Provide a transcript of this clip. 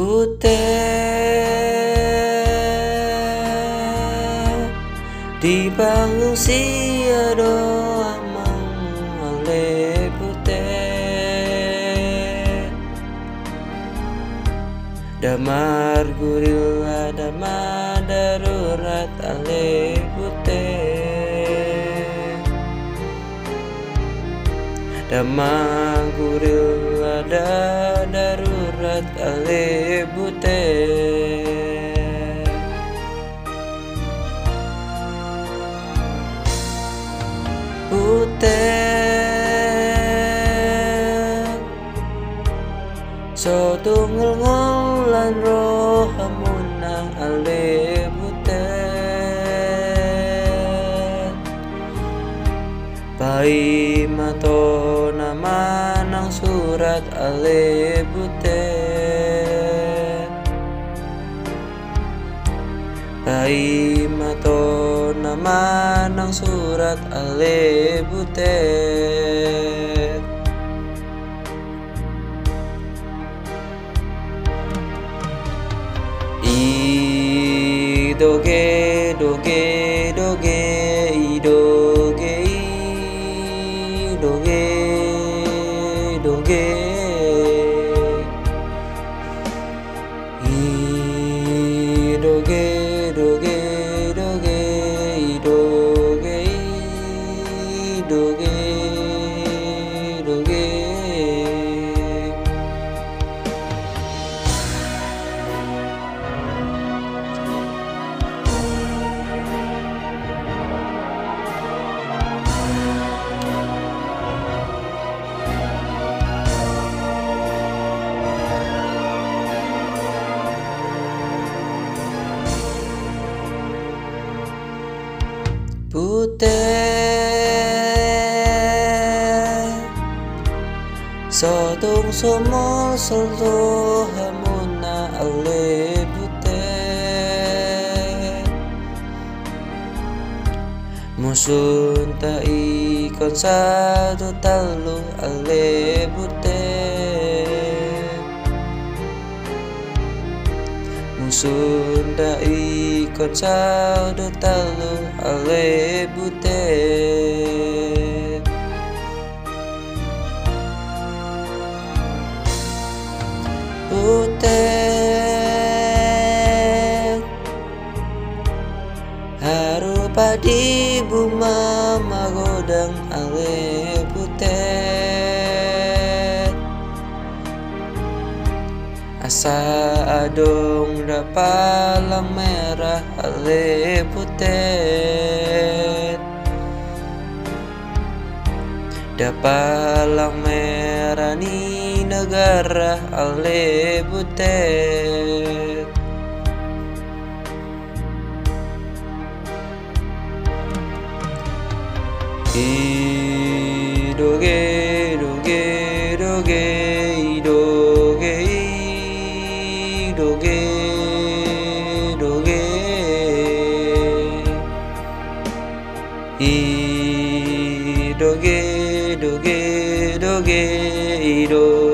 putih. Di panggung sia doa oleh putih. Damar gurila damar darurat ale putih. Damar gurila darurat ale putih putih So tunggal roh hamuna ale putih Pai mato nama nang surat ale putih Pai mato nama nang surat ale butet I doge doge doge i kute so tung so mo so lo hamuna aule bute musun ta i konsado talo aule bute Ta ikon talu ale putih putih Harupa di buma magodang ale putih Asa adong dapalang merah ale putih Dapalang merah ni negara ale butet i doge doge i doge doge doge